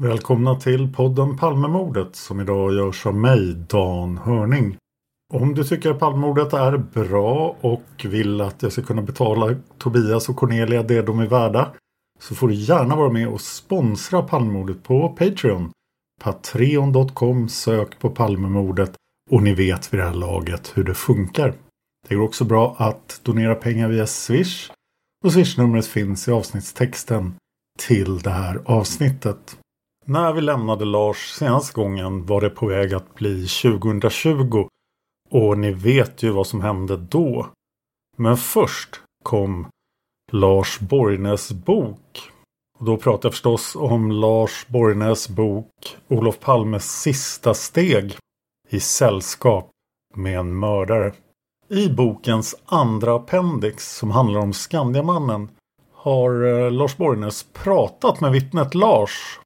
Välkomna till podden Palmemordet som idag görs av mig, Dan Hörning. Om du tycker att Palmemordet är bra och vill att jag ska kunna betala Tobias och Cornelia det de är värda så får du gärna vara med och sponsra Palmemordet på Patreon. Patreon.com sök på Palmemordet och ni vet vid det här laget hur det funkar. Det går också bra att donera pengar via Swish och Swishnumret finns i avsnittstexten till det här avsnittet. När vi lämnade Lars senaste gången var det på väg att bli 2020 och ni vet ju vad som hände då. Men först kom Lars Borgnäs bok. Och då pratar jag förstås om Lars Borgnäs bok Olof Palmes sista steg i sällskap med en mördare. I bokens andra appendix som handlar om Skandiamannen har eh, Lars Borgnäs pratat med vittnet Lars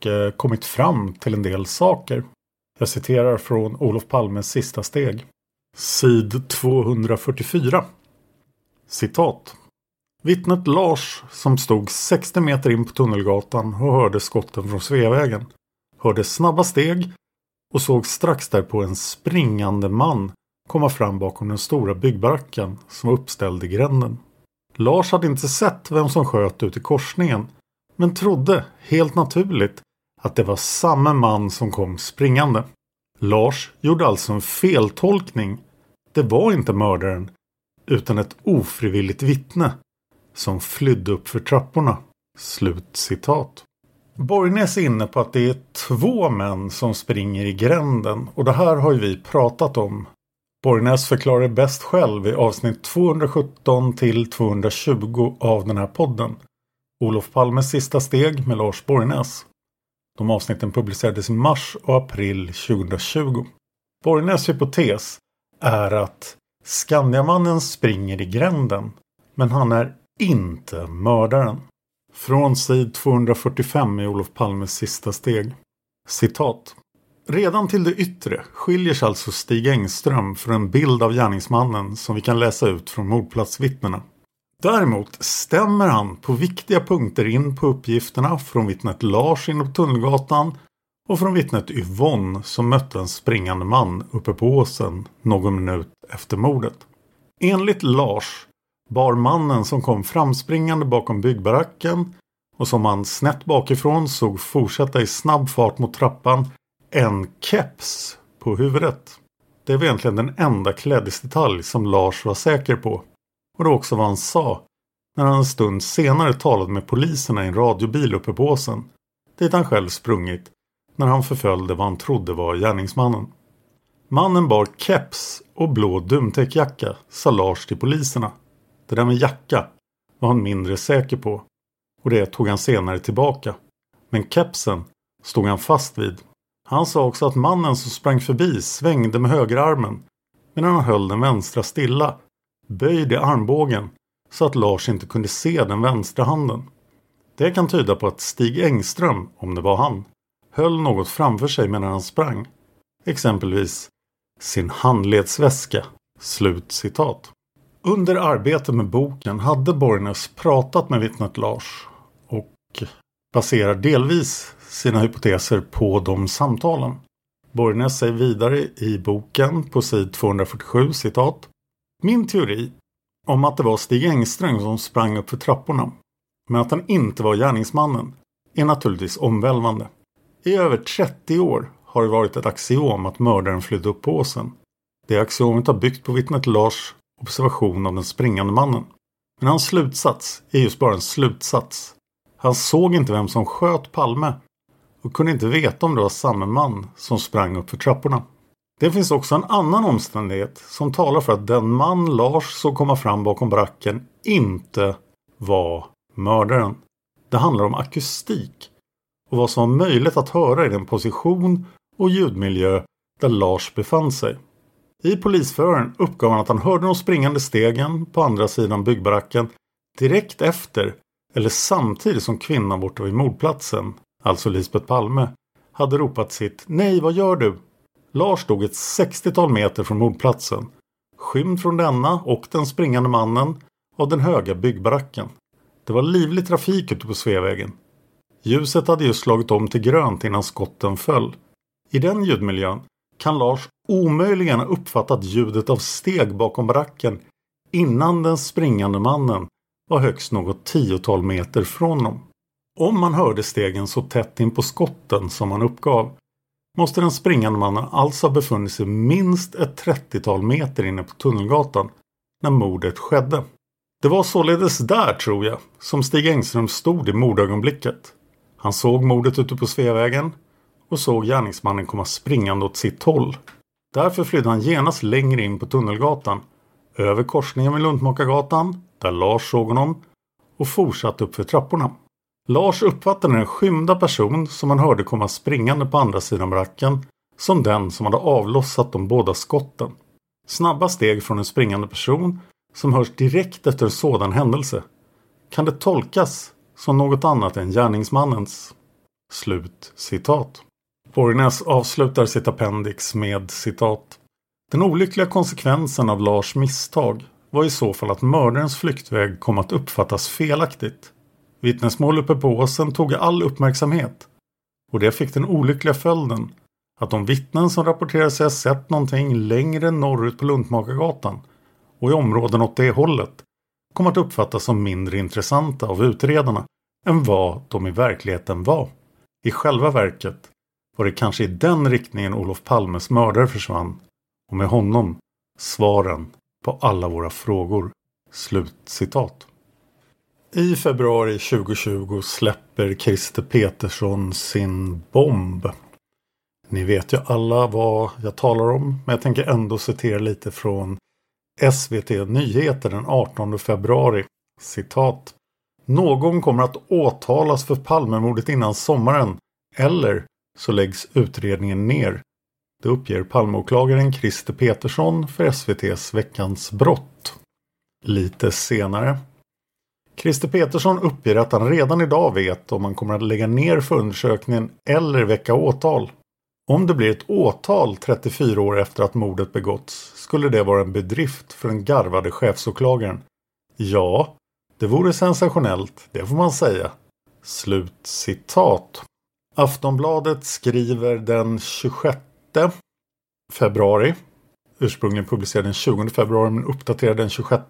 och eh, kommit fram till en del saker. Jag citerar från Olof Palmes sista steg. Sid 244. Citat. Vittnet Lars som stod 60 meter in på Tunnelgatan och hörde skotten från Sveavägen. Hörde snabba steg och såg strax därpå en springande man komma fram bakom den stora byggbaracken som var uppställd i gränden. Lars hade inte sett vem som sköt ut i korsningen men trodde, helt naturligt, att det var samma man som kom springande. Lars gjorde alltså en feltolkning. Det var inte mördaren utan ett ofrivilligt vittne som flydde upp för trapporna. Slut citat. Borgnäs är inne på att det är två män som springer i gränden och det här har ju vi pratat om. Borgnäs förklarar bäst själv i avsnitt 217 till 220 av den här podden. Olof Palmes sista steg med Lars Borgnäs. De avsnitten publicerades i mars och april 2020. Borgnäs hypotes är att Skandiamannen springer i gränden men han är inte mördaren. Från sid 245 i Olof Palmes sista steg. Citat. Redan till det yttre skiljer sig alltså Stig Engström från en bild av gärningsmannen som vi kan läsa ut från mordplatsvittnena. Däremot stämmer han på viktiga punkter in på uppgifterna från vittnet Lars inne på Tunnelgatan och från vittnet Yvonne som mötte en springande man uppe på åsen någon minut efter mordet. Enligt Lars bar mannen som kom framspringande bakom byggbaracken och som han snett bakifrån såg fortsätta i snabb fart mot trappan en keps på huvudet. Det var egentligen den enda klädesdetalj som Lars var säker på. Och det var också vad han sa när han en stund senare talade med poliserna i en radiobil uppe på åsen. Dit han själv sprungit när han förföljde vad han trodde var gärningsmannen. Mannen bar keps och blå dumtäckjacka, sa Lars till poliserna. Det där med jacka var han mindre säker på och det tog han senare tillbaka. Men kepsen stod han fast vid. Han sa också att mannen som sprang förbi svängde med högerarmen medan han höll den vänstra stilla, böjd i armbågen så att Lars inte kunde se den vänstra handen. Det kan tyda på att Stig Engström, om det var han, höll något framför sig medan han sprang. Exempelvis sin handledsväska. Slut citat. Under arbetet med boken hade Borgnäs pratat med vittnet Lars och baserar delvis sina hypoteser på de samtalen. Borgnäs säger vidare i boken på sid 247 citat. Min teori om att det var Stig Engström som sprang upp för trapporna men att han inte var gärningsmannen är naturligtvis omvälvande. I över 30 år har det varit ett axiom att mördaren flydde upp på åsen. Det axiomet har byggt på vittnet Lars observation av den springande mannen. Men hans slutsats är just bara en slutsats. Han såg inte vem som sköt Palme och kunde inte veta om det var samma man som sprang upp för trapporna. Det finns också en annan omständighet som talar för att den man Lars såg komma fram bakom baracken inte var mördaren. Det handlar om akustik och vad som var möjligt att höra i den position och ljudmiljö där Lars befann sig. I polisförhören uppgav han att han hörde de springande stegen på andra sidan byggbaracken direkt efter eller samtidigt som kvinnan borta vid mordplatsen, alltså Lisbeth Palme, hade ropat sitt Nej, vad gör du? Lars stod ett 60-tal meter från mordplatsen, skymd från denna och den springande mannen av den höga byggbaracken. Det var livlig trafik ute på Sveavägen. Ljuset hade just slagit om till grönt innan skotten föll. I den ljudmiljön kan Lars omöjligen ha uppfattat ljudet av steg bakom baracken innan den springande mannen var högst något tiotal meter från honom. Om man hörde stegen så tätt in på skotten som han uppgav måste den springande mannen alltså ha befunnit sig minst ett 30-tal meter inne på Tunnelgatan när mordet skedde. Det var således där, tror jag, som Stig Engström stod i mordögonblicket. Han såg mordet ute på Sveavägen och såg gärningsmannen komma springande åt sitt håll. Därför flydde han genast längre in på Tunnelgatan, över korsningen med Luntmakargatan, där Lars såg honom, och fortsatte uppför trapporna. Lars uppfattade den skymda person som han hörde komma springande på andra sidan baracken som den som hade avlossat de båda skotten. Snabba steg från en springande person som hörs direkt efter en sådan händelse kan det tolkas som något annat än gärningsmannens. Slut citat. Borgnäs avslutar sitt appendix med citat. Den olyckliga konsekvensen av Lars misstag var i så fall att mördarens flyktväg kom att uppfattas felaktigt. Vittnesmål uppe på åsen tog all uppmärksamhet och det fick den olyckliga följden att de vittnen som rapporterade sig ha sett någonting längre norrut på Luntmakargatan och i områden åt det hållet kom att uppfattas som mindre intressanta av utredarna än vad de i verkligheten var. I själva verket var det kanske i den riktningen Olof Palmes mördare försvann och med honom svaren på alla våra frågor. Slut citat. I februari 2020 släpper Christer Petersson sin bomb. Ni vet ju alla vad jag talar om, men jag tänker ändå citera lite från SVT Nyheter den 18 februari. Citat. Någon kommer att åtalas för Palmemordet innan sommaren eller så läggs utredningen ner. Det uppger Palmeåklagaren Christer Petersson för SVTs Veckans brott. Lite senare. Christer Petersson uppger att han redan idag vet om man kommer att lägga ner förundersökningen eller väcka åtal. Om det blir ett åtal 34 år efter att mordet begåtts skulle det vara en bedrift för den garvade chefsåklagaren. Ja, det vore sensationellt, det får man säga. Slut citat. Aftonbladet skriver den 26 februari. Ursprungligen publicerad den 20 februari men uppdaterad den 26.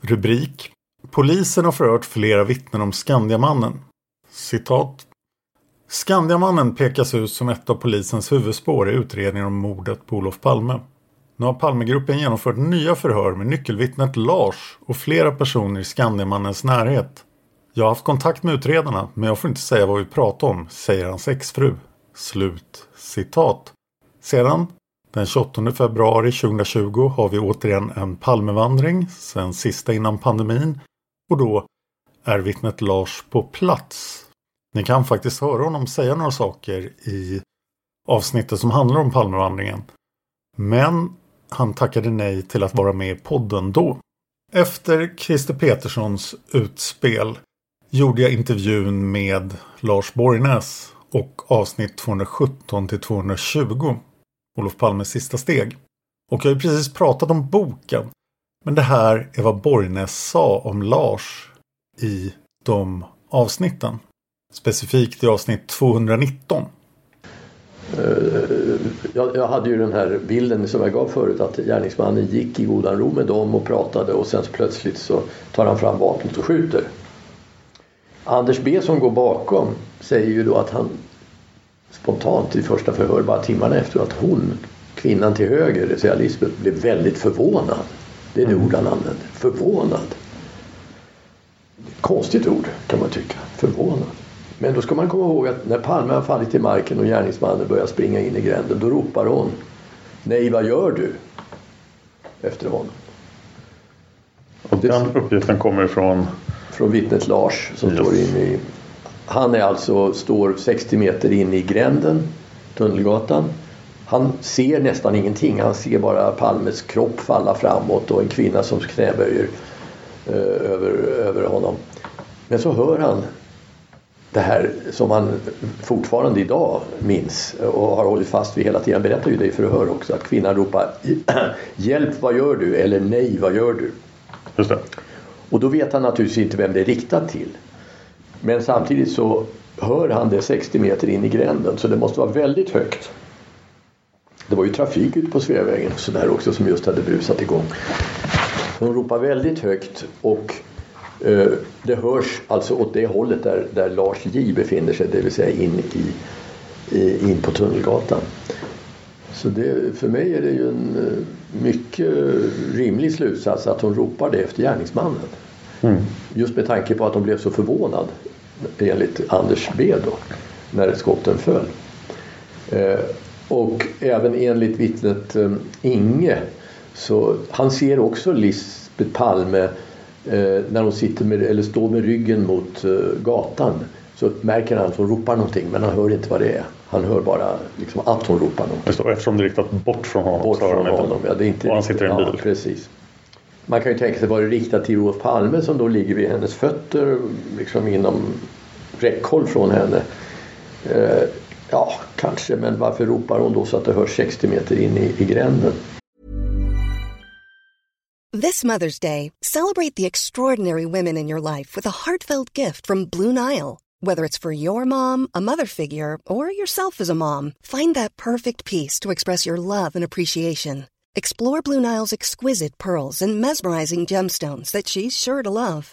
Rubrik Polisen har förhört flera vittnen om Skandiamannen. Citat. Skandiamannen pekas ut som ett av polisens huvudspår i utredningen om mordet på Olof Palme. Nu har Palmegruppen genomfört nya förhör med nyckelvittnet Lars och flera personer i Skandiamannens närhet. Jag har haft kontakt med utredarna men jag får inte säga vad vi pratar om, säger hans exfru. Slut citat. Sedan Den 28 februari 2020 har vi återigen en Palmevandring, sen sista innan pandemin. Och då är vittnet Lars på plats. Ni kan faktiskt höra honom säga några saker i avsnittet som handlar om Palmevandringen. Men han tackade nej till att vara med i podden då. Efter Christer Peterssons utspel gjorde jag intervjun med Lars Borgnäs och avsnitt 217 till 220. Olof Palmes sista steg. Och jag har ju precis pratat om boken. Men det här är vad Borgnäs sa om Lars i de avsnitten. Specifikt i avsnitt 219. Eh, jag, jag, hade ju den här bilden som jag gav förut att gärningsmannen gick i godan ro med dem och pratade och sen så plötsligt så tar han fram vapnet och skjuter. Anders B som går bakom säger ju då att han spontant i första förhör bara timmarna efter att hon, kvinnan till höger, det vill säga Lisbeth, blev väldigt förvånad. Det är det ord han använder. Förvånad. Konstigt ord kan man tycka. Förvånad. Men då ska man komma ihåg att när Palme har fallit till marken och gärningsmannen börjar springa in i gränden då ropar hon Nej, vad gör du? Efter honom. Och den uppgiften kommer ifrån? Från vittnet Lars som yes. står inne i... Han är alltså, står 60 meter in i gränden, Tunnelgatan. Han ser nästan ingenting. Han ser bara Palmes kropp falla framåt och en kvinna som knäböjer eh, över, över honom. Men så hör han det här som han fortfarande idag minns och har hållit fast vid hela tiden. Han berättar ju det i förhör också att kvinnan ropar Hjälp vad gör du? eller Nej vad gör du? Just det. Och då vet han naturligtvis inte vem det är riktat till. Men samtidigt så hör han det 60 meter in i gränden så det måste vara väldigt högt. Det var ju trafik ute på Sveavägen och sådär också som just hade brusat igång. Hon ropar väldigt högt och Eh, det hörs alltså åt det hållet där, där Lars J befinner sig, det vill säga in, i, in på Tunnelgatan. Så det, för mig är det ju en eh, mycket rimlig slutsats att hon ropar det efter gärningsmannen. Mm. Just med tanke på att hon blev så förvånad enligt Anders B då, när skotten föll. Eh, och även enligt vittnet Inge så han ser också Lisbeth Palme eh, när hon sitter med, eller står med ryggen mot eh, gatan så märker han att hon ropar någonting men han hör inte vad det är. Han hör bara liksom, att hon ropar någonting. Just det, eftersom det är riktat bort från honom bort så hör han inte. Honom, ja, det är inte, och han sitter i en bil. Ja, precis. Man kan ju tänka sig var det riktat till Olof Palme som då ligger vid hennes fötter liksom inom räckhåll från henne. Eh, ja, kanske, men varför ropar hon då så att det hörs 60 meter in i, i gränden? This Mother's Day, celebrate the extraordinary women in your life with a heartfelt gift from Blue Nile. Whether it's for your mom, a mother figure, or yourself as a mom, find that perfect piece to express your love and appreciation. Explore Blue Nile's exquisite pearls and mesmerizing gemstones that she's sure to love.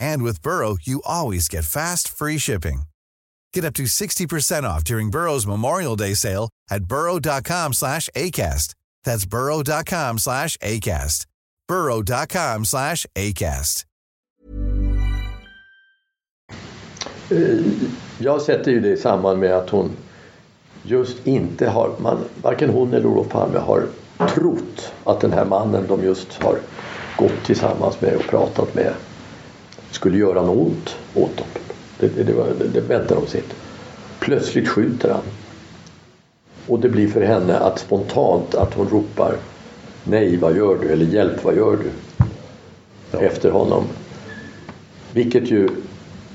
And with Burrow, you always get fast, free shipping. Get up to 60% off during Burrow's Memorial Day sale at burrow.com slash ACAST. That's burrow.com slash ACAST. burrow.com slash acast. Eh, jag sätter ju det i samband med att hon just inte har, man, varken hon eller Olof Palme har trott att den här mannen de just har gått tillsammans med och pratat med skulle göra något ont åt dem. Det, det, det, det väntar de sig inte. Plötsligt skjuter han. Och det blir för henne att spontant att hon ropar Nej, vad gör du? Eller hjälp, vad gör du? Efter honom. Vilket ju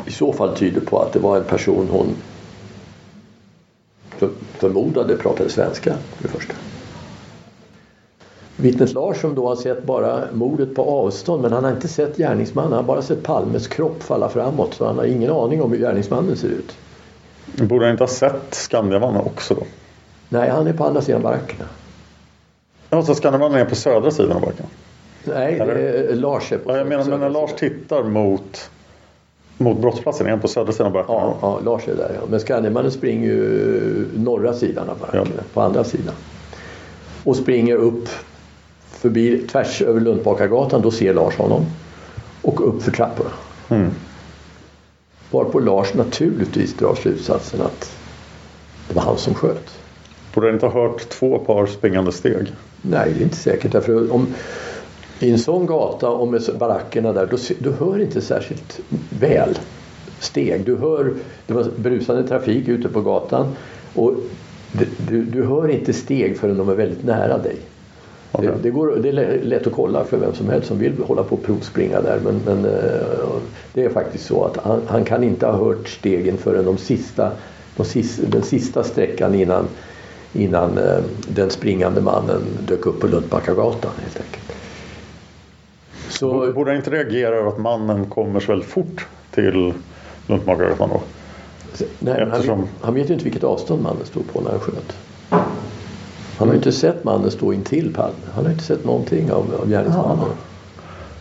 i så fall tyder på att det var en person hon för, förmodade pratade svenska för det första. Vittnet Lars som då har sett bara mordet på avstånd men han har inte sett gärningsmannen. Han har bara sett Palmes kropp falla framåt så han har ingen aning om hur gärningsmannen ser ut. Borde han inte ha sett Skandiamannen också då? Nej, han är på andra sidan barackerna. Ja, så Skandiamannen är på södra sidan av barackerna? Nej, det är Lars är på Ja, jag menar, men när Lars tittar mot, mot brottsplatsen, är han på södra sidan av barackerna? Ja, ja, Lars är där ja. Men Skandiamannen springer ju norra sidan av barackerna, på andra sidan. Och springer upp förbi tvärs över Lundbakargatan, då ser Lars honom. Och upp för trapporna. Mm. Varpå Lars naturligtvis drar slutsatsen att det var han som sköt. Borde han inte ha hört två par springande steg? Nej, det är inte säkert. Därför om, I en sån gata och med barackerna där, då, du hör inte särskilt väl steg. Du hör, det var brusande trafik ute på gatan och du, du hör inte steg förrän de är väldigt nära dig. Det, det, går, det är lätt att kolla för vem som helst som vill hålla på och provspringa där men, men eh, det är faktiskt så att han, han kan inte ha hört stegen förrän de sista, de sista, den sista sträckan innan, innan eh, den springande mannen dök upp på Lundbackagatan helt enkelt. Så... Borde han inte reagera över att mannen kommer så väldigt fort till Lundmakargatan då? Nej, men han, vet, han vet ju inte vilket avstånd mannen stod på när han sköt. Han har ju inte sett mannen stå intill Palme. Han har inte sett någonting av, av gärningsmannen.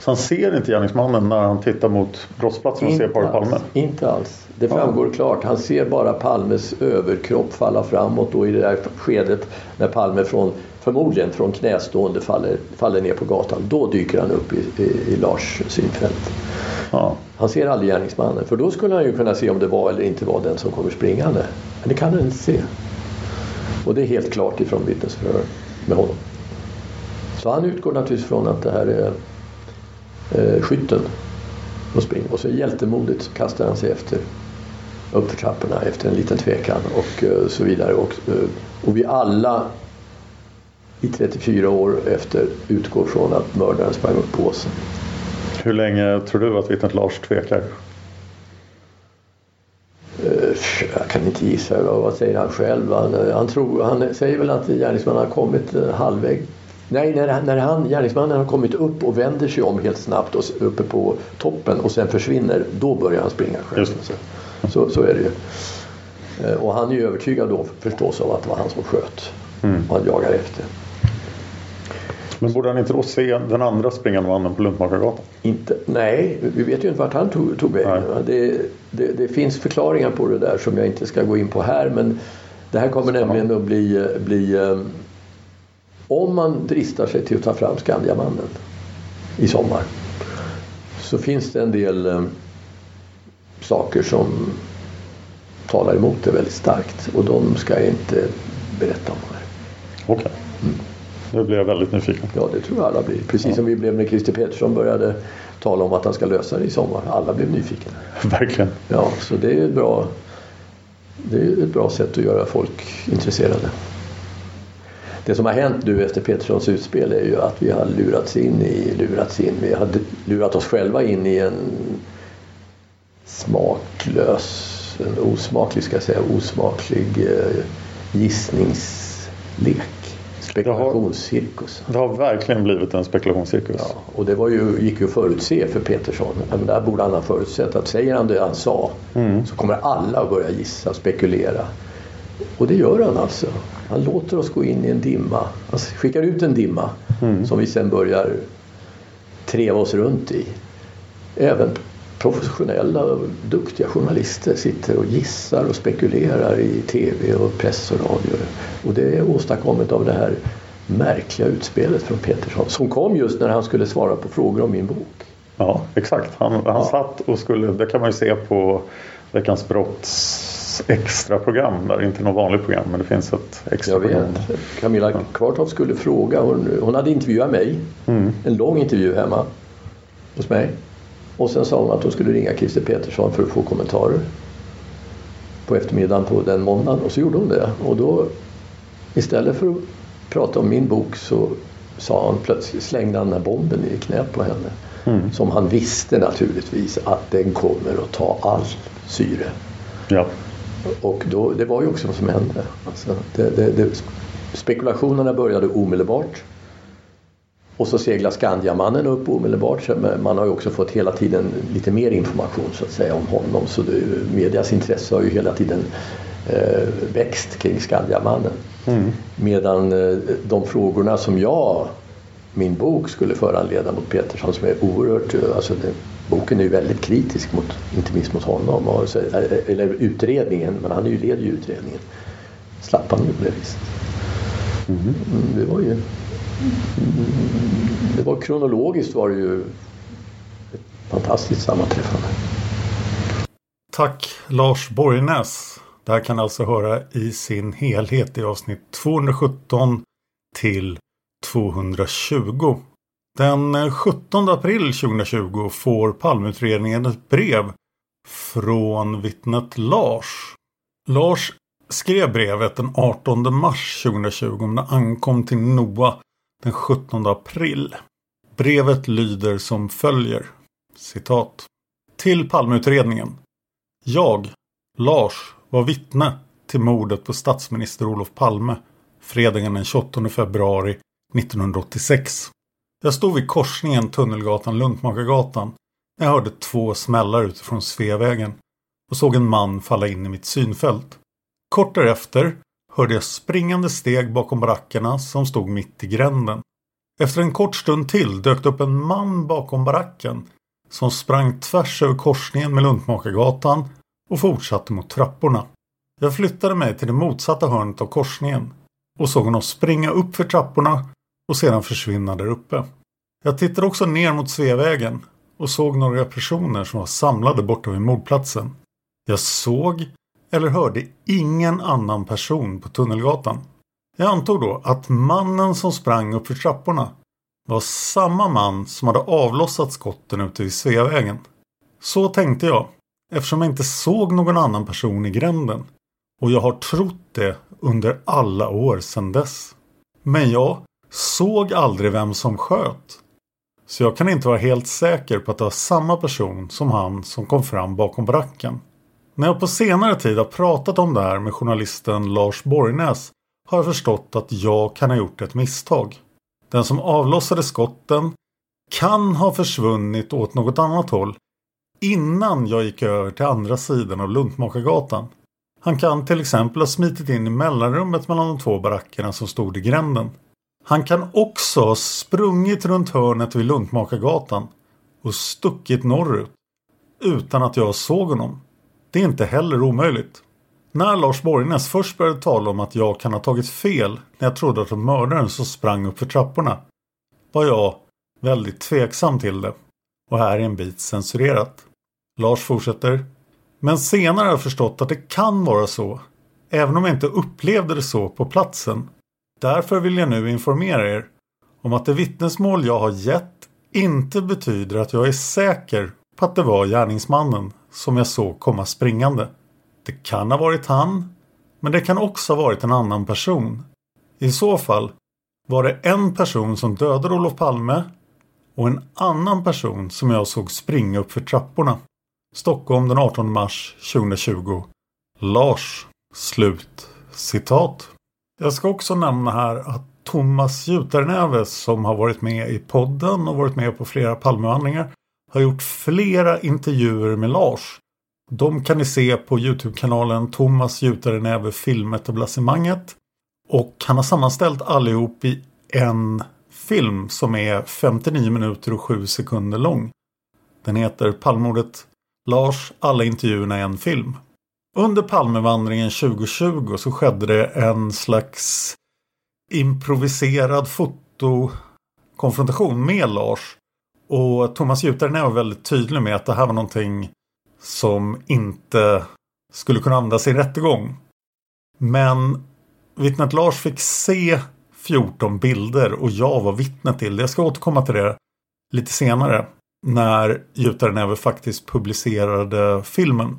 Så han ser inte gärningsmannen när han tittar mot brottsplatsen och ser paret Palme? inte alls. Det framgår klart. Han ser bara Palmes överkropp falla framåt och i det där skedet när Palme från, förmodligen från knästående faller, faller ner på gatan. Då dyker han upp i, i, i Lars synfält. Han ser aldrig gärningsmannen för då skulle han ju kunna se om det var eller inte var den som kommer springande. Men det kan han inte se. Och det är helt klart ifrån vittnesförhör med honom. Så han utgår naturligtvis från att det här är eh, skytten som springer. Och så hjältemodigt så kastar han sig efter upp för trapporna efter en liten tvekan och eh, så vidare. Och, eh, och vi alla i 34 år efter utgår från att mördaren sprang upp på åsen. Hur länge tror du att vittnet Lars tvekar? Eh, Jag kan inte gissa. Vad vad säger han själv? Han, eh, han, tror, han säger väl att gärningsmannen har kommit eh, halvväg. Nej, när, när han, gärningsmannen har kommit upp och vänder sig om helt snabbt och uppe på toppen och sen försvinner, då börjar han springa själv. Så, så, är det ju. Eh, Och han är ju övertygad då förstås av att det var han som sköt. Mm. Och han jagar efter. Men borde han inte då se den andra springande mannen på Lundmakargatan? Inte, nej, vi vet ju inte vart han tog, tog vägen. Det, det, det finns förklaringar på det där som jag inte ska gå in på här men det här kommer nämligen att bli, bli eh, om man dristar sig till att ta fram Skandiamannen i sommar så finns det en del eh, saker som talar emot det väldigt starkt och de ska jag inte berätta om här. Okej. Nu blir jag väldigt nyfiken. Ja, det tror jag alla blir. Precis som vi blev när Christer Petersson började tala om att han ska lösa det i sommar. Alla blev nyfikna. Verkligen. Ja, så det är ett bra, det är ett bra sätt att göra folk intresserade. Det som har hänt nu efter Peterssons utspel är ju att vi har lurats in i, lurats in, vi har lurat oss själva in i en smaklös, en osmaklig ska jag säga, osmaklig eh, gissningslek. Spekulationscirkus. Det har verkligen blivit en spekulationscirkus. Ja, och det var ju, gick ju att förutse för Petersson. Men där borde han ha förutsett att säger han det han sa Mm. så kommer alla att börja gissa och spekulera. Och det gör han alltså. Han låter oss gå in i en dimma. Han skickar ut en dimma Mm. som vi sen börjar treva oss runt i. Även professionella och duktiga journalister sitter och gissar och spekulerar i tv och press och radio. Och det är åstadkommet av det här märkliga utspelet från Petersson som kom just när han skulle svara på frågor om min bok. Ja, exakt. Han, han satt och skulle, det kan man ju se på Veckans Brotts extra program. Där inte något vanligt program men det finns ett extra Jag program. vet. Camilla Kvartoft skulle fråga. Hon, hon hade intervjuat mig. Mm. En lång intervju hemma hos mig. Och sen sa hon att hon skulle ringa Christer Petersson för att få kommentarer. På eftermiddagen på den måndagen. Och så gjorde hon det. Och då istället för att prata om min bok så sa han plötsligt, slängde han den här bomben i knät på henne. Mm. Som han visste naturligtvis att den kommer att ta all syre. Ja. Och då, det var ju också vad som hände. Alltså, det, det, det, spekulationerna började omedelbart. Och så seglar Skandiamannen upp omedelbart. Så man har ju också fått hela tiden lite mer information så att säga om honom. Så det, medias intresse har ju hela tiden eh, växt kring Skandiamannen. Mm. Medan eh, de frågorna som jag, min bok skulle föranleda mot Petersson som är oerhört, eh, alltså det, boken är ju väldigt kritisk mot, inte minst mot honom, och eh, eller utredningen, men han är ju utredningen. Slapp han ju på det viset. Mm, det var ju det var kronologiskt var det ju ett fantastiskt sammanträffande. Tack Lars Borgnäs. Det här kan alltså höra i sin helhet i avsnitt 217 till 220. Den 17 april 2020 får Palmeutredningen ett brev från vittnet Lars. Lars skrev brevet den 18 mars 2020 när det ankom till NOA den 17 april. Brevet lyder som följer. Citat. Till Palmeutredningen. Jag, Lars, var vittne till mordet på statsminister Olof Palme fredagen den 28 februari 1986. Jag stod vid korsningen Tunnelgatan-Luntmakargatan när jag hörde två smällar utifrån Sveavägen och såg en man falla in i mitt synfält. Kort därefter hörde jag springande steg bakom barackerna som stod mitt i gränden. Efter en kort stund till dök det upp en man bakom baracken som sprang tvärs över korsningen med Luntmakargatan och fortsatte mot trapporna. Jag flyttade mig till det motsatta hörnet av korsningen och såg honom springa upp för trapporna och sedan försvinna där uppe. Jag tittade också ner mot Sveavägen och såg några personer som var samlade borta vid mordplatsen. Jag såg eller hörde ingen annan person på Tunnelgatan. Jag antog då att mannen som sprang upp för trapporna var samma man som hade avlossat skotten ute vid Sveavägen. Så tänkte jag eftersom jag inte såg någon annan person i gränden och jag har trott det under alla år sedan dess. Men jag såg aldrig vem som sköt. Så jag kan inte vara helt säker på att det var samma person som han som kom fram bakom baracken. När jag på senare tid har pratat om det här med journalisten Lars Borgnäs har jag förstått att jag kan ha gjort ett misstag. Den som avlossade skotten kan ha försvunnit åt något annat håll innan jag gick över till andra sidan av Luntmakargatan. Han kan till exempel ha smitit in i mellanrummet mellan de två barackerna som stod i gränden. Han kan också ha sprungit runt hörnet vid Luntmakargatan och stuckit norrut utan att jag såg honom. Det är inte heller omöjligt. När Lars Borgnäs först började tala om att jag kan ha tagit fel när jag trodde att det var mördaren som sprang upp för trapporna var jag väldigt tveksam till det. Och här är en bit censurerat. Lars fortsätter. Men senare har jag förstått att det kan vara så. Även om jag inte upplevde det så på platsen. Därför vill jag nu informera er om att det vittnesmål jag har gett inte betyder att jag är säker på att det var gärningsmannen som jag såg komma springande. Det kan ha varit han, men det kan också ha varit en annan person. I så fall var det en person som dödade Olof Palme och en annan person som jag såg springa upp för trapporna. Stockholm den 18 mars 2020. Lars. Slut. Citat. Jag ska också nämna här att Thomas Juternäve som har varit med i podden och varit med på flera Palmevandringar har gjort flera intervjuer med Lars. De kan ni se på Youtube-kanalen Thomas Näve, Filmetablissemanget. Och han har sammanställt allihop i en film som är 59 minuter och 7 sekunder lång. Den heter Palmordet Lars, alla intervjuerna i en film. Under Palmevandringen 2020 så skedde det en slags improviserad fotokonfrontation med Lars. Och Thomas Jutaren var väldigt tydlig med att det här var någonting som inte skulle kunna användas i en rättegång. Men vittnet Lars fick se 14 bilder och jag var vittne till det. Jag ska återkomma till det lite senare. När Jutarneve faktiskt publicerade filmen.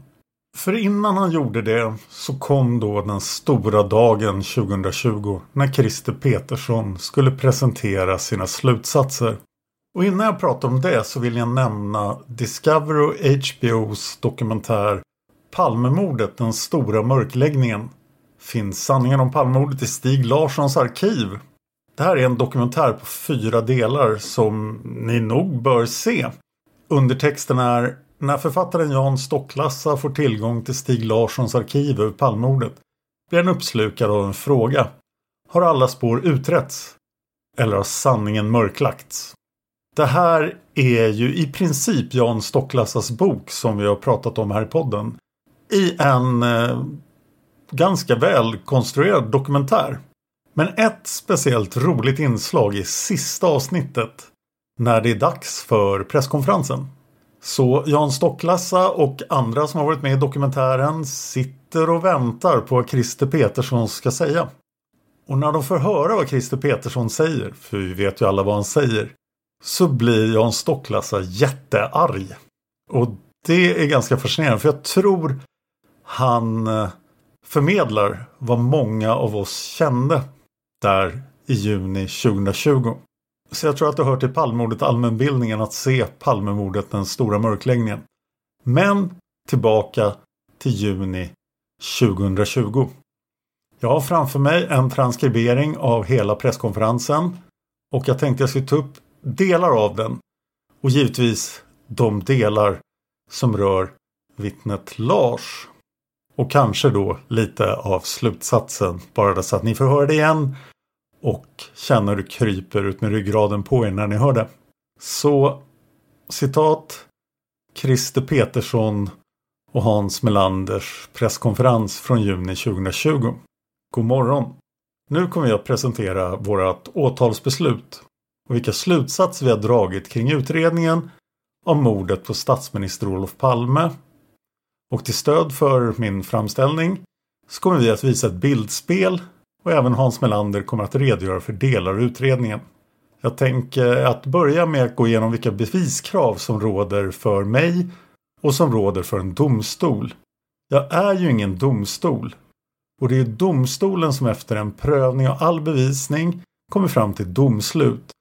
För innan han gjorde det så kom då den stora dagen 2020 när Christer Petersson skulle presentera sina slutsatser. Och innan jag pratar om det så vill jag nämna Discovery och HBOs dokumentär Palmemordet, den stora mörkläggningen. Finns sanningen om Palmemordet i Stig Larssons arkiv. Det här är en dokumentär på fyra delar som ni nog bör se. Undertexten är när författaren Jan Stocklassa får tillgång till Stig Larssons arkiv över Palmemordet blir han uppslukad av en fråga. Har alla spår utretts? Eller har sanningen mörklagts? Det här är ju i princip Jan Stocklassas bok som vi har pratat om här i podden. I en eh, ganska välkonstruerad dokumentär. Men ett speciellt roligt inslag i sista avsnittet när det är dags för presskonferensen. Så Jan Stocklassa och andra som har varit med i dokumentären sitter och väntar på vad Christer Petersson ska säga. Och när de får höra vad Christer Petersson säger, för vi vet ju alla vad han säger, så blir Jan Stocklassa jättearg. Och det är ganska fascinerande för jag tror han eh, förmedlar vad många av oss kände där i juni 2020. Så jag tror att det hör till Palmemordet allmänbildningen att se Palmemordet den stora mörkläggningen. Men tillbaka till juni 2020. Jag har framför mig en transkribering av hela presskonferensen och jag tänkte jag skulle ta upp delar av den och givetvis de delar som rör vittnet Lars. Och kanske då lite av slutsatsen bara så att ni får höra det igen och känner hur det kryper ut med ryggraden på er när ni hör det. Så citat Christer Petersson och Hans Melanders presskonferens från juni 2020. God morgon! Nu kommer jag att presentera vårt åtalsbeslut och vilka slutsatser vi har dragit kring utredningen om mordet på statsminister Olof Palme. Och till stöd för min framställning så kommer vi att visa ett bildspel och även Hans Melander kommer att redogöra för delar av utredningen. Jag tänker att börja med att gå igenom vilka beviskrav som råder för mig och som råder för en domstol. Jag är ju ingen domstol. Och det är domstolen som efter en prövning av all bevisning kommer fram till domslut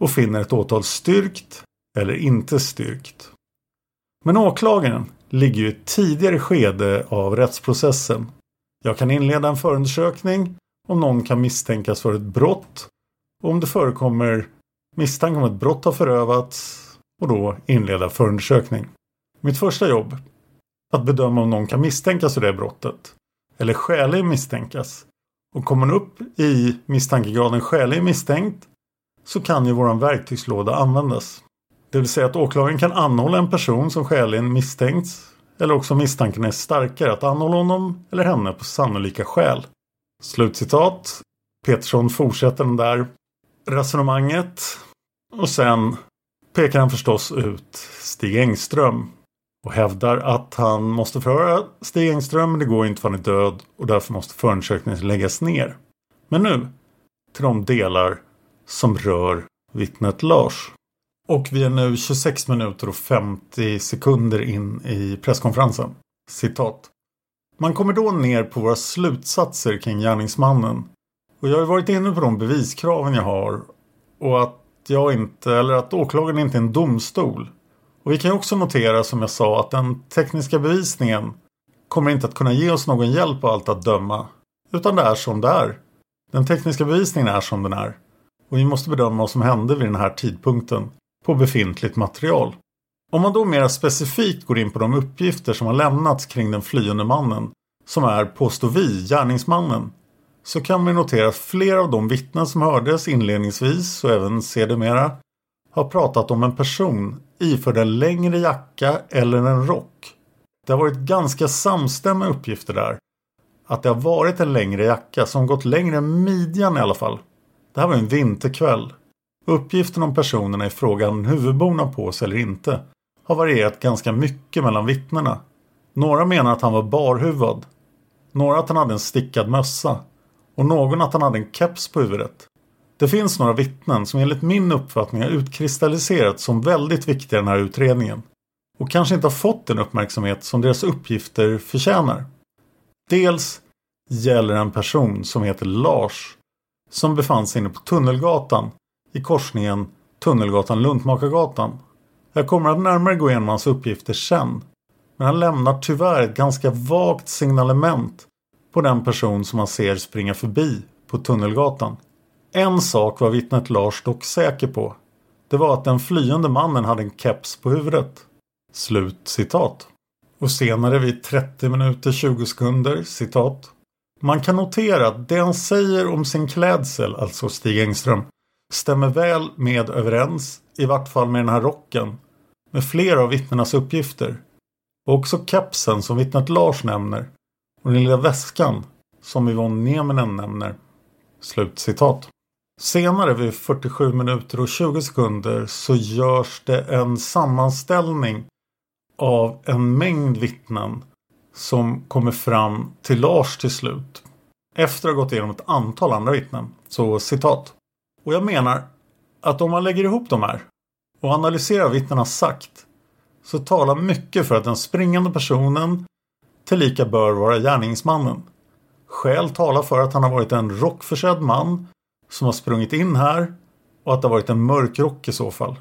och finner ett åtal styrkt eller inte styrkt. Men åklagaren ligger ju i ett tidigare skede av rättsprocessen. Jag kan inleda en förundersökning om någon kan misstänkas för ett brott och om det förekommer misstanke om att ett brott har förövats och då inleda förundersökning. Mitt första jobb, att bedöma om någon kan misstänkas för det brottet eller skäligen misstänkas. Och kommer man upp i misstankegraden skäligen misstänkt så kan ju våran verktygslåda användas. Det vill säga att åklagaren kan anhålla en person som skäligen misstänkts eller också misstanken är starkare att anhålla honom eller henne på sannolika skäl. Slutcitat. Petersson fortsätter den där resonemanget. Och sen pekar han förstås ut Stig Engström. Och hävdar att han måste förhöra Stig Engström men det går inte för han är död och därför måste förundersökningen läggas ner. Men nu till de delar som rör vittnet Lars. Och vi är nu 26 minuter och 50 sekunder in i presskonferensen. Citat. Man kommer då ner på våra slutsatser kring gärningsmannen. Och jag har varit inne på de beviskraven jag har. Och att jag inte, eller att åklagaren inte är en domstol. Och vi kan också notera som jag sa att den tekniska bevisningen kommer inte att kunna ge oss någon hjälp av allt att döma. Utan det är som det är. Den tekniska bevisningen är som den är. Och vi måste bedöma vad som hände vid den här tidpunkten på befintligt material. Om man då mer specifikt går in på de uppgifter som har lämnats kring den flyende mannen, som är, påstår vi, gärningsmannen, så kan vi notera att flera av de vittnen som hördes inledningsvis och även sedermera har pratat om en person iförd en längre jacka eller en rock. Det har varit ganska samstämmiga uppgifter där. Att det har varit en längre jacka som gått längre än midjan i alla fall. Det här var en vinterkväll. Uppgiften om personerna i frågan huvudbona på sig eller inte har varierat ganska mycket mellan vittnena. Några menar att han var barhuvad. Några att han hade en stickad mössa. Och någon att han hade en keps på huvudet. Det finns några vittnen som enligt min uppfattning har utkristalliserats som väldigt viktiga i den här utredningen. och kanske inte har fått den uppmärksamhet som deras uppgifter förtjänar. Dels gäller en person som heter Lars som befann sig inne på Tunnelgatan i korsningen Tunnelgatan-Luntmakargatan. Jag kommer att närmare gå igenom hans uppgifter sen. Men han lämnar tyvärr ett ganska vagt signalement på den person som han ser springa förbi på Tunnelgatan. En sak var vittnet Lars dock säker på. Det var att den flyende mannen hade en keps på huvudet. Slut citat. Och senare vid 30 minuter 20 sekunder citat. Man kan notera att det han säger om sin klädsel, alltså Stig Engström, stämmer väl med överens, i vart fall med den här rocken, med flera av vittnenas uppgifter. Och också kepsen som vittnet Lars nämner och den lilla väskan som Yvonne Nieminen nämner. Slut citat. Senare vid 47 minuter och 20 sekunder så görs det en sammanställning av en mängd vittnen som kommer fram till Lars till slut. Efter att ha gått igenom ett antal andra vittnen. Så citat. Och jag menar att om man lägger ihop de här och analyserar vad vittnena sagt så talar mycket för att den springande personen tillika bör vara gärningsmannen. Skäl talar för att han har varit en rockförsedd man som har sprungit in här och att det har varit en mörk rock i så fall.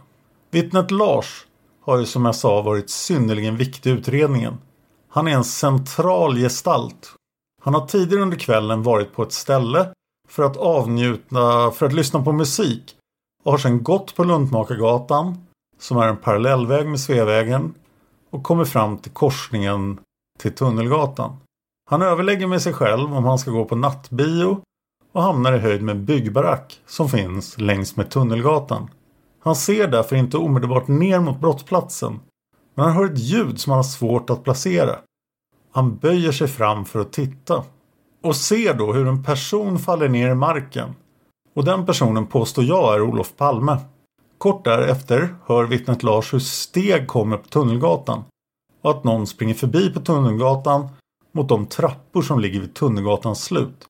Vittnet Lars har ju som jag sa varit synnerligen viktig i utredningen. Han är en central gestalt. Han har tidigare under kvällen varit på ett ställe för att avnjuta, för att lyssna på musik och har sedan gått på Luntmakargatan som är en parallellväg med Sveavägen och kommer fram till korsningen till Tunnelgatan. Han överlägger med sig själv om han ska gå på nattbio och hamnar i höjd med en byggbarack som finns längs med Tunnelgatan. Han ser därför inte omedelbart ner mot brottsplatsen men han hör ett ljud som han har svårt att placera. Han böjer sig fram för att titta och ser då hur en person faller ner i marken. Och den personen påstår jag är Olof Palme. Kort därefter hör vittnet Lars hur steg kommer på Tunnelgatan och att någon springer förbi på Tunnelgatan mot de trappor som ligger vid Tunnelgatans slut.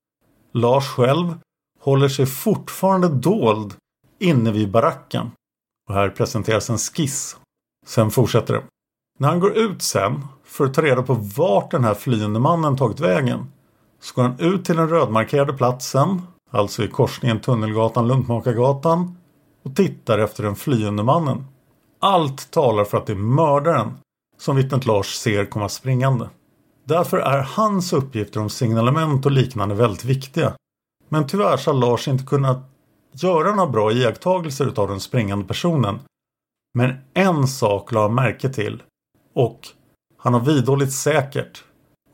Lars själv håller sig fortfarande dold inne vid baracken. Och här presenteras en skiss. Sen fortsätter det. När han går ut sen för att ta reda på vart den här flyende mannen tagit vägen så går han ut till den rödmarkerade platsen, alltså i korsningen Tunnelgatan-Luntmakargatan och tittar efter den flyende mannen. Allt talar för att det är mördaren som vittnet Lars ser komma springande. Därför är hans uppgifter om signalement och liknande väldigt viktiga. Men tyvärr så har Lars inte kunnat göra några bra iakttagelser av den springande personen. Men en sak la han märke till och han har vidhållit säkert.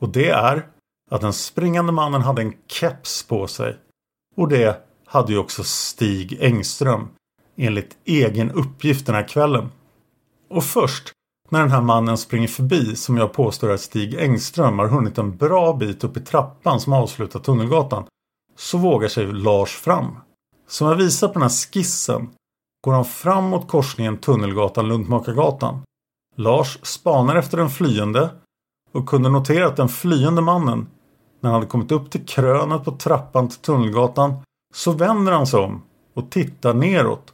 Och det är att den springande mannen hade en keps på sig. Och det hade ju också Stig Engström enligt egen uppgift den här kvällen. Och först när den här mannen springer förbi som jag påstår att Stig Engström har hunnit en bra bit upp i trappan som avslutar Tunnelgatan så vågar sig Lars fram. Som jag visar på den här skissen går han fram mot korsningen Tunnelgatan-Luntmakargatan. Lars spanar efter den flyende och kunde notera att den flyende mannen när han hade kommit upp till krönet på trappan till Tunnelgatan så vänder han sig om och tittar neråt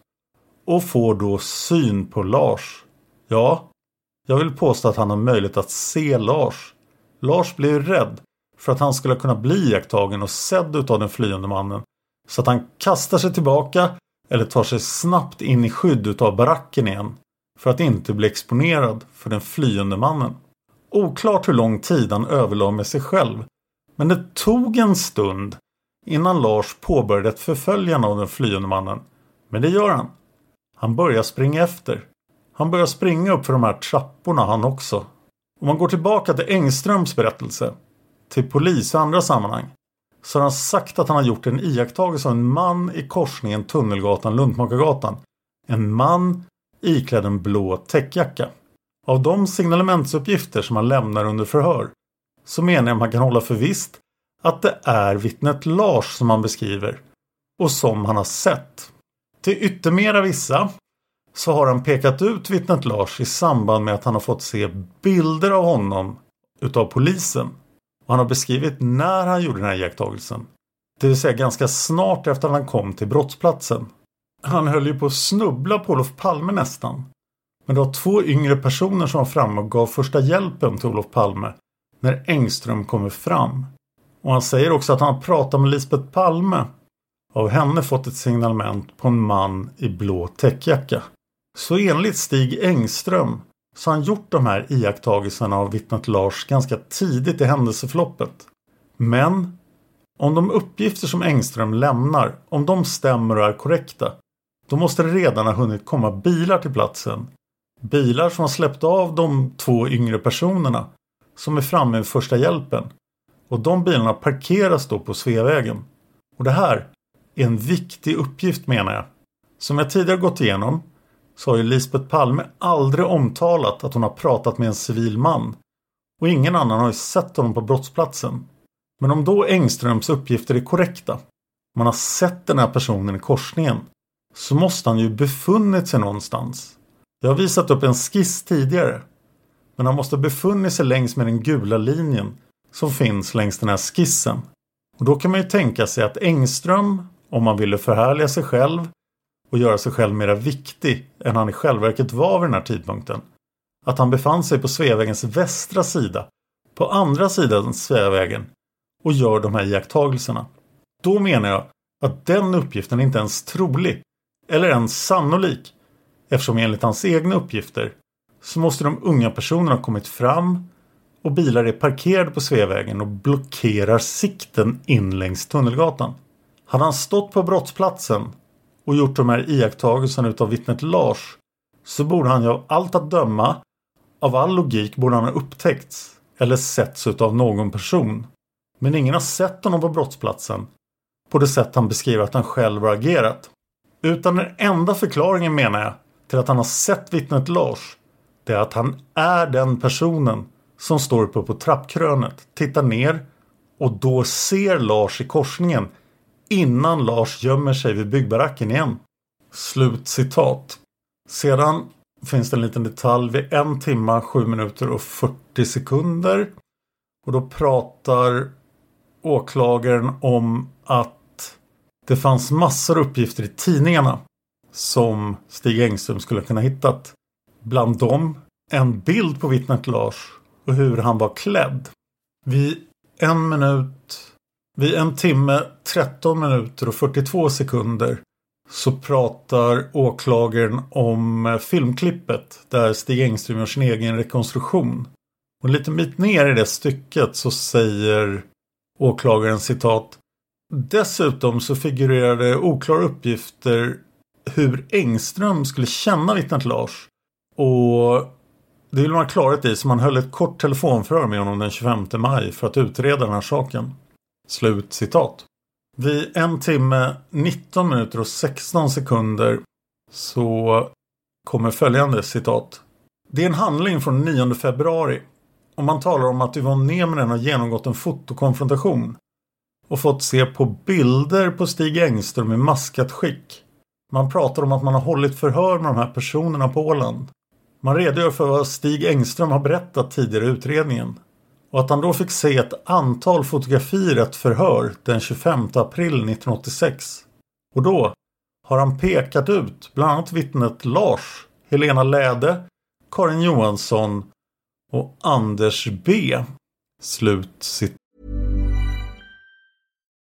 och får då syn på Lars. Ja, jag vill påstå att han har möjlighet att se Lars. Lars blir rädd för att han skulle kunna bli iakttagen och sedd utav den flyende mannen. Så att han kastar sig tillbaka eller tar sig snabbt in i skydd utav baracken igen. För att inte bli exponerad för den flyende mannen. Oklart hur lång tid han överlade med sig själv. Men det tog en stund innan Lars påbörjade ett förföljande av den flyende mannen. Men det gör han. Han börjar springa efter. Han börjar springa upp för de här trapporna han också. Om man går tillbaka till Engströms berättelse, till polis och andra sammanhang, så har han sagt att han har gjort en iakttagelse av en man i korsningen Tunnelgatan-Luntmakargatan. En man iklädd en blå täckjacka. Av de signalementsuppgifter som han lämnar under förhör så menar jag man kan hålla för visst att det är vittnet Lars som han beskriver och som han har sett. Till yttermera vissa så har han pekat ut vittnet Lars i samband med att han har fått se bilder av honom utav polisen. Och han har beskrivit när han gjorde den här iakttagelsen. Det vill säga ganska snart efter att han kom till brottsplatsen. Han höll ju på att snubbla på Olof Palme nästan. Men det var två yngre personer som var framme och gav första hjälpen till Olof Palme när Engström kommer fram. Och han säger också att han har pratat med Lisbeth Palme och av henne fått ett signalement på en man i blå täckjacka. Så enligt Stig Engström så har han gjort de här iakttagelserna av vittnet Lars ganska tidigt i händelseförloppet. Men om de uppgifter som Engström lämnar, om de stämmer och är korrekta, då måste det redan ha hunnit komma bilar till platsen. Bilar som har släppt av de två yngre personerna som är framme vid första hjälpen. Och de bilarna parkeras då på Sveavägen. Och det här är en viktig uppgift menar jag. Som jag tidigare gått igenom så har ju Lisbeth Palme aldrig omtalat att hon har pratat med en civil man. Och ingen annan har ju sett honom på brottsplatsen. Men om då Engströms uppgifter är korrekta, man har sett den här personen i korsningen, så måste han ju befunnit sig någonstans. Jag har visat upp en skiss tidigare. Men han måste befunnit sig längs med den gula linjen som finns längs den här skissen. Och då kan man ju tänka sig att Engström, om man ville förhärliga sig själv och göra sig själv mera viktig än han i själva verket var vid den här tidpunkten. Att han befann sig på Sveavägens västra sida, på andra sidan Sveavägen och gör de här iakttagelserna. Då menar jag att den uppgiften inte ens trolig eller ens sannolik eftersom enligt hans egna uppgifter så måste de unga personerna ha kommit fram och bilar är parkerade på Sveavägen och blockerar sikten in längs Tunnelgatan. Hade han stått på brottsplatsen och gjort de här iakttagelserna utav vittnet Lars så borde han ju av allt att döma av all logik borde han ha upptäckts eller setts utav någon person. Men ingen har sett honom på brottsplatsen på det sätt han beskriver att han själv har agerat. Utan den enda förklaringen menar jag till att han har sett vittnet Lars det är att han är den personen som står uppe på trappkrönet, tittar ner och då ser Lars i korsningen innan Lars gömmer sig vid byggbaracken igen. Slut citat. Sedan finns det en liten detalj vid en timma, sju minuter och 40 sekunder. Och då pratar åklagaren om att det fanns massor uppgifter i tidningarna som Stig Engström skulle kunna hittat. Bland dem en bild på vittnet Lars och hur han var klädd. Vid en minut vid en timme, 13 minuter och 42 sekunder så pratar åklagaren om filmklippet där Stig Engström gör sin egen rekonstruktion. Och lite bit ner i det stycket så säger åklagaren citat Dessutom så figurerade oklara uppgifter hur Engström skulle känna vittnet Lars. Och det vill man ha klarhet i så man höll ett kort telefonförhör med honom den 25 maj för att utreda den här saken. Slut citat. Vid en timme 19 minuter och 16 sekunder så kommer följande citat. Det är en handling från 9 februari och man talar om att Yvonne Nemren har genomgått en fotokonfrontation och fått se på bilder på Stig Engström i maskat skick. Man pratar om att man har hållit förhör med de här personerna på Åland. Man redogör för vad Stig Engström har berättat tidigare i utredningen och att han då fick se ett antal fotografier ett förhör den 25 april 1986. Och då har han pekat ut bland annat vittnet Lars, Helena Läde, Karin Johansson och Anders B. Slut citat.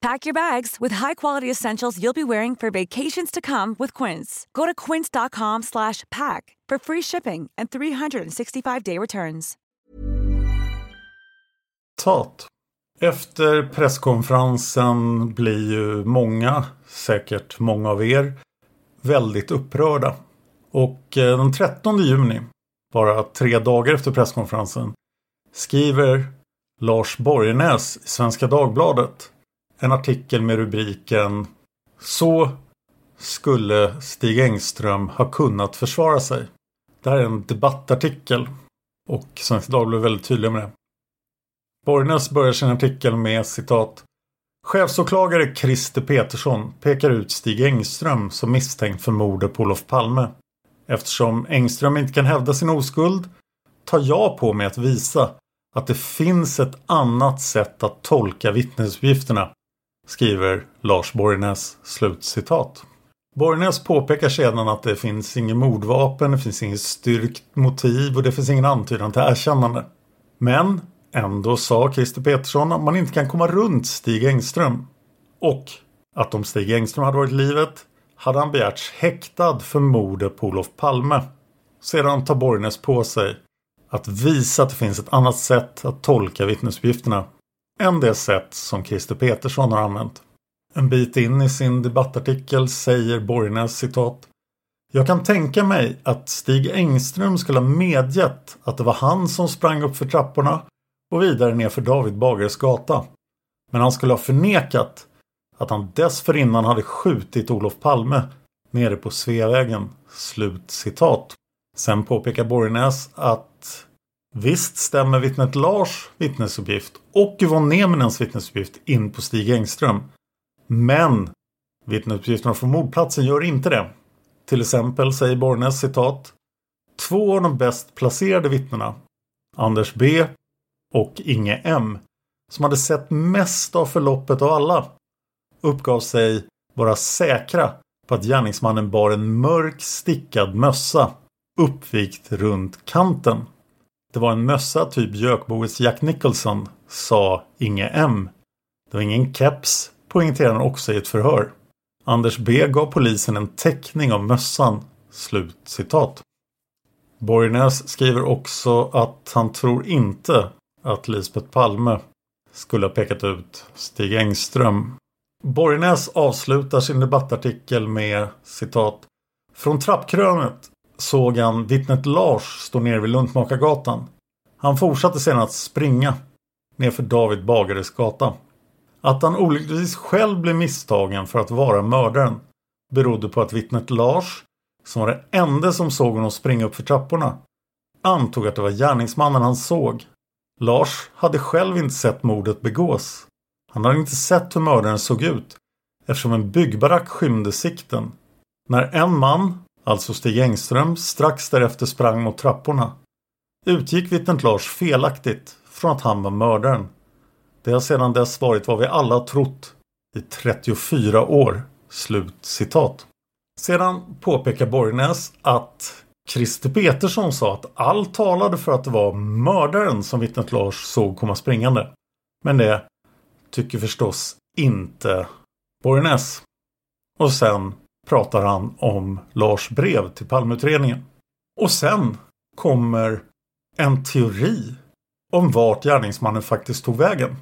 Pack your bags with high-quality essentials you'll be wearing for vacations to come with Quince. Go to quince.com slash pack for free shipping and 365-day returns. Tat. Efter presskonferensen blir ju många, säkert många av er, väldigt upprörda. Och eh, den 13 juni, bara tre dagar efter presskonferensen, skriver Lars Borgnäs i Svenska Dagbladet en artikel med rubriken Så skulle Stig Engström ha kunnat försvara sig. Det här är en debattartikel och Svenska Dagbladet är väldigt tydliga med det. Borgnäs börjar sin artikel med citat Chefsåklagare Christer Petersson pekar ut Stig Engström som misstänkt för mordet på Olof Palme. Eftersom Engström inte kan hävda sin oskuld tar jag på mig att visa att det finns ett annat sätt att tolka vittnesuppgifterna, skriver Lars Borgnäs. Slutcitat. Borgnäs påpekar sedan att det finns inget mordvapen, det finns inget styrkt motiv och det finns ingen antydan till erkännande. Men ändå sa Christer Petersson att man inte kan komma runt Stig Engström. Och att om Stig Engström hade varit i livet hade han begärts häktad för mordet på Olof Palme. Sedan tar Borgnäs på sig att visa att det finns ett annat sätt att tolka vittnesuppgifterna än det sätt som Christer Petersson har använt. En bit in i sin debattartikel säger Borgnäs citat jag kan tänka mig att Stig Engström skulle ha medgett att det var han som sprang upp för trapporna och vidare ner för David Bagares gata. Men han skulle ha förnekat att han dessförinnan hade skjutit Olof Palme nere på Sveavägen. Slut citat. Sen påpekar Borgnäs att visst stämmer vittnet Lars vittnesuppgift och Yvonne Neminens vittnesuppgift in på Stig Engström. Men vittnesuppgifterna från mordplatsen gör inte det. Till exempel säger Borgnäs citat Två av de bäst placerade vittnena Anders B och Inge M som hade sett mest av förloppet av alla uppgav sig vara säkra på att gärningsmannen bar en mörk stickad mössa uppvikt runt kanten. Det var en mössa typ Jökboets Jack Nicholson, sa Inge M. Det var ingen keps, poängterade han också i ett förhör. Anders B gav polisen en teckning av mössan. Slut citat. Borgnäs skriver också att han tror inte att Lisbeth Palme skulle ha pekat ut Stig Engström. Borgnäs avslutar sin debattartikel med citat Från trappkrönet såg han vittnet Lars stå nere vid Luntmakargatan. Han fortsatte sedan att springa nerför David Bagares gata. Att han olyckligtvis själv blev misstagen för att vara mördaren berodde på att vittnet Lars, som var den enda som såg honom springa upp för trapporna, antog att det var gärningsmannen han såg. Lars hade själv inte sett mordet begås. Han hade inte sett hur mördaren såg ut eftersom en byggbarack skymde sikten. När en man, alltså Stig Engström, strax därefter sprang mot trapporna utgick vittnet Lars felaktigt från att han var mördaren. Det har sedan dess varit vad vi alla trott i 34 år. Slut citat. Sedan påpekar Borgnäs att Christer Petersson sa att allt talade för att det var mördaren som vittnet Lars såg komma springande. Men det tycker förstås inte Borgnäs. Och sen pratar han om Lars brev till Palmeutredningen. Och sen kommer en teori om vart gärningsmannen faktiskt tog vägen.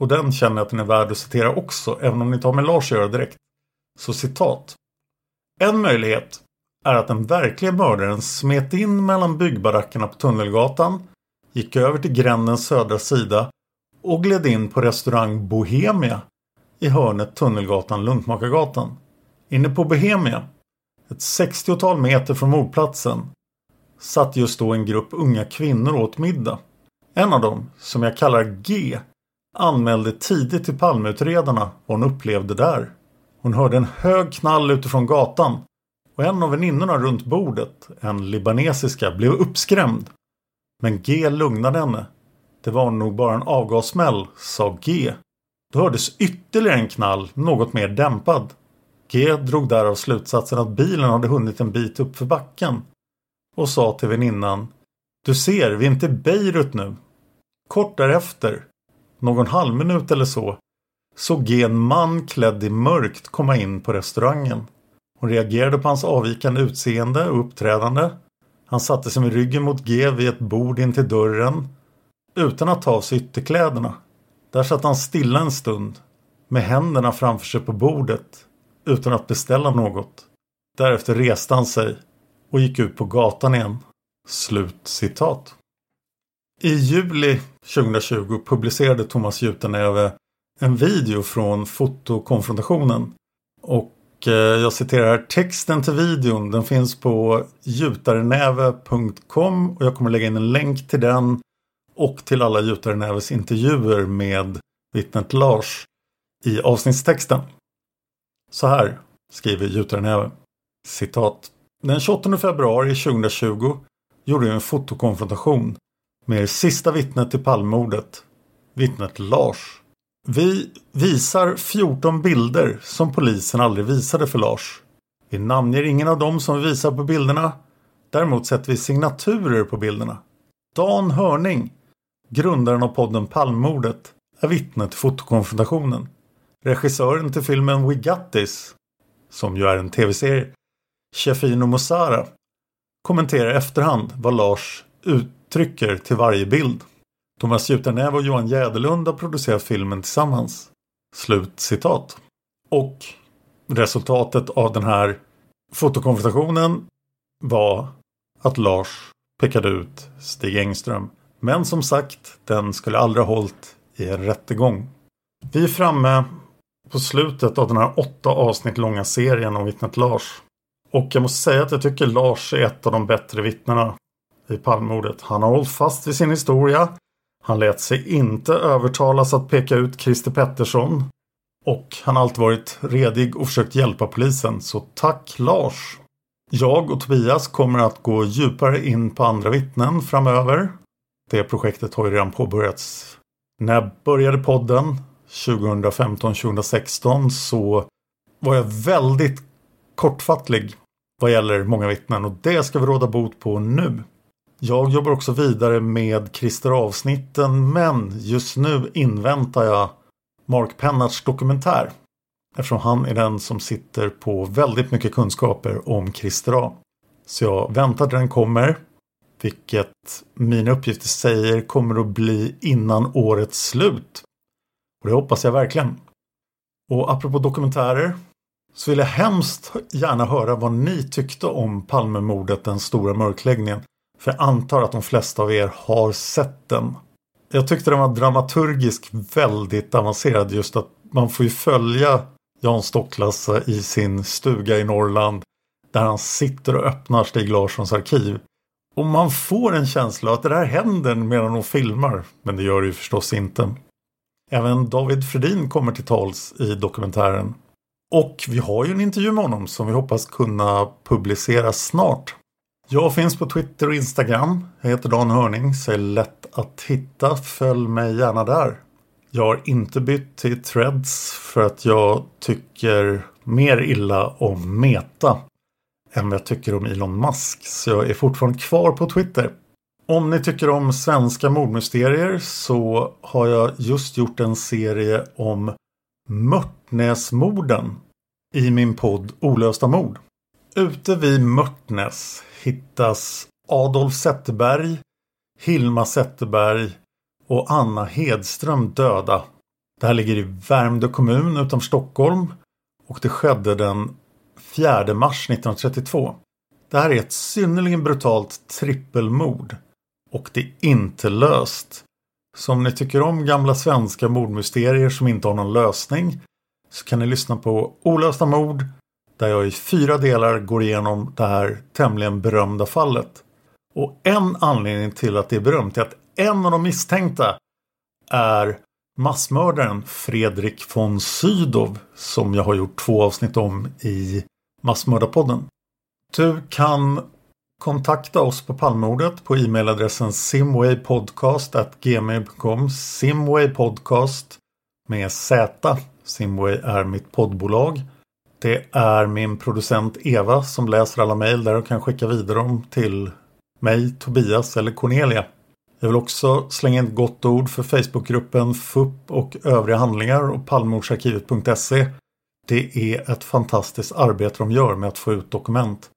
Och den känner jag att den är värd att citera också, även om ni inte har med Lars att göra direkt. Så citat. En möjlighet är att den verkliga mördaren smet in mellan byggbarackerna på Tunnelgatan, gick över till grändens södra sida och gled in på restaurang Bohemia i hörnet Tunnelgatan-Luntmakargatan. Inne på Bohemia, ett 60-tal meter från mordplatsen, satt just då en grupp unga kvinnor åt middag. En av dem, som jag kallar G, anmälde tidigt till Palmeutredarna vad hon upplevde där. Hon hörde en hög knall utifrån gatan och en av väninnorna runt bordet, en libanesiska, blev uppskrämd. Men G lugnade henne. Det var nog bara en avgassmäll, sa G. Då hördes ytterligare en knall, något mer dämpad. G drog därav slutsatsen att bilen hade hunnit en bit upp för backen och sa till väninnan Du ser, vi är inte i Beirut nu. Kort därefter, någon halvminut eller så, såg G en man klädd i mörkt komma in på restaurangen. Hon reagerade på hans avvikande utseende och uppträdande. Han satte sig med ryggen mot G vid ett bord intill dörren utan att ta av sig ytterkläderna. Där satt han stilla en stund med händerna framför sig på bordet utan att beställa något. Därefter reste han sig och gick ut på gatan igen. Slut citat. I juli 2020 publicerade Thomas Jutenäve en video från fotokonfrontationen. Och eh, jag citerar texten till videon. Den finns på jutarenäve.com och jag kommer lägga in en länk till den och till alla Jutarenäves intervjuer med vittnet Lars i avsnittstexten. Så här skriver Juternäve. Citat. Den 28 februari 2020 gjorde jag en fotokonfrontation med det sista vittnet till palmordet. Vittnet Lars. Vi visar 14 bilder som polisen aldrig visade för Lars. Vi namnger ingen av dem som vi visar på bilderna. Däremot sätter vi signaturer på bilderna. Dan Hörning, grundaren av podden Palmmordet, är vittne till fotokonfrontationen. Regissören till filmen We Got This, som ju är en tv-serie, Shefino Mosara, kommenterar i efterhand vad Lars uttrycker till varje bild. Thomas Juternäve och Johan Jäderlund har producerat filmen tillsammans. Slut citat. Och resultatet av den här fotokonfrontationen var att Lars pekade ut Stig Engström. Men som sagt, den skulle aldrig ha hållit i en rättegång. Vi är framme på slutet av den här åtta avsnitt långa serien om vittnet Lars. Och jag måste säga att jag tycker Lars är ett av de bättre vittnena i Palmemordet. Han har hållit fast vid sin historia. Han lät sig inte övertalas att peka ut Christer Pettersson. Och han har alltid varit redig och försökt hjälpa polisen. Så tack Lars! Jag och Tobias kommer att gå djupare in på andra vittnen framöver. Det projektet har ju redan påbörjats. När jag började podden 2015-2016 så var jag väldigt kortfattlig vad gäller många vittnen och det ska vi råda bot på nu. Jag jobbar också vidare med Christer avsnitten men just nu inväntar jag Mark Pennarts dokumentär. Eftersom han är den som sitter på väldigt mycket kunskaper om Christer A. Så jag väntar till den kommer. Vilket mina uppgifter säger kommer att bli innan årets slut. Och det hoppas jag verkligen. Och apropå dokumentärer så vill jag hemskt gärna höra vad ni tyckte om Palmemordet, den stora mörkläggningen. För jag antar att de flesta av er har sett den. Jag tyckte den var dramaturgiskt väldigt avancerad just att man får ju följa Jan Stocklas eh, i sin stuga i Norrland där han sitter och öppnar Stig Larssons arkiv. Och man får en känsla att det där händer medan de filmar. Men det gör det ju förstås inte. Även David Fredin kommer till tals i dokumentären. Och vi har ju en intervju med honom som vi hoppas kunna publicera snart. Jag finns på Twitter och Instagram. Jag heter Dan Hörning så är lätt att hitta. Följ mig gärna där. Jag har inte bytt till Threads för att jag tycker mer illa om Meta än vad jag tycker om Elon Musk. Så jag är fortfarande kvar på Twitter. Om ni tycker om svenska mordmysterier så har jag just gjort en serie om Mörtnäsmorden i min podd Olösta mord. Ute vid Mörtnäs hittas Adolf Zetterberg, Hilma Zetterberg och Anna Hedström döda. Det här ligger i Värmdö kommun utanför Stockholm och det skedde den 4 mars 1932. Det här är ett synnerligen brutalt trippelmord och det är inte löst. Så om ni tycker om gamla svenska mordmysterier som inte har någon lösning så kan ni lyssna på Olösta mord där jag i fyra delar går igenom det här tämligen berömda fallet. Och en anledning till att det är berömt är att en av de misstänkta är massmördaren Fredrik von Sydow som jag har gjort två avsnitt om i Massmördarpodden. Du kan kontakta oss på Palmordet på e-mailadressen simwaypodcast.gmail.com simwaypodcast med Z. Simway är mitt poddbolag. Det är min producent Eva som läser alla mejl där och kan skicka vidare dem till mig, Tobias eller Cornelia. Jag vill också slänga in ett gott ord för Facebookgruppen FUP och övriga handlingar och palmordsarkivet.se. Det är ett fantastiskt arbete de gör med att få ut dokument.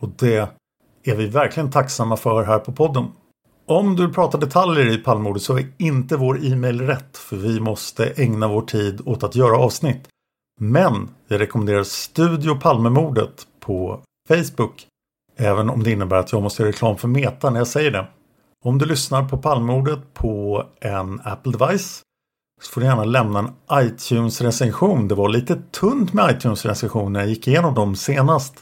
Och det är vi verkligen tacksamma för här på podden. Om du pratar detaljer i Palmemordet så är inte vår e-mail rätt för vi måste ägna vår tid åt att göra avsnitt. Men vi rekommenderar Studio Palmemordet på Facebook. Även om det innebär att jag måste göra reklam för Meta när jag säger det. Om du lyssnar på Palmemordet på en Apple device så får du gärna lämna en iTunes-recension. Det var lite tunt med iTunes-recensioner. Jag gick igenom dem senast.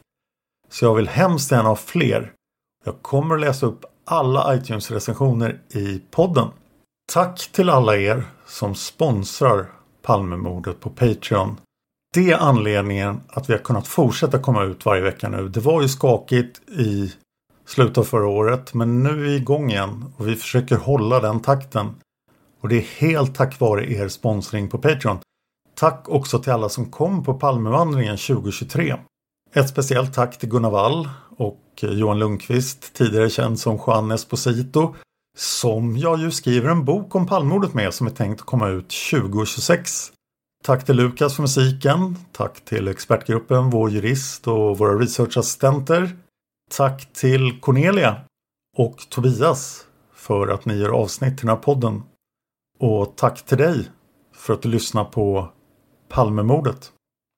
Så jag vill hemskt gärna ha fler. Jag kommer att läsa upp alla iTunes-recensioner i podden. Tack till alla er som sponsrar Palmemordet på Patreon. Det är anledningen att vi har kunnat fortsätta komma ut varje vecka nu. Det var ju skakigt i slutet av förra året men nu är vi igång igen och vi försöker hålla den takten. Och det är helt tack vare er sponsring på Patreon. Tack också till alla som kom på Palmevandringen 2023. Ett speciellt tack till Gunnar Wall och Johan Lundqvist, tidigare känd som Juan Esposito, som jag ju skriver en bok om Palmemordet med som är tänkt att komma ut 2026. Tack till Lukas för musiken. Tack till expertgruppen, vår jurist och våra researchassistenter. Tack till Cornelia och Tobias för att ni gör avsnitt till den här podden. Och tack till dig för att du lyssnar på Palmemordet.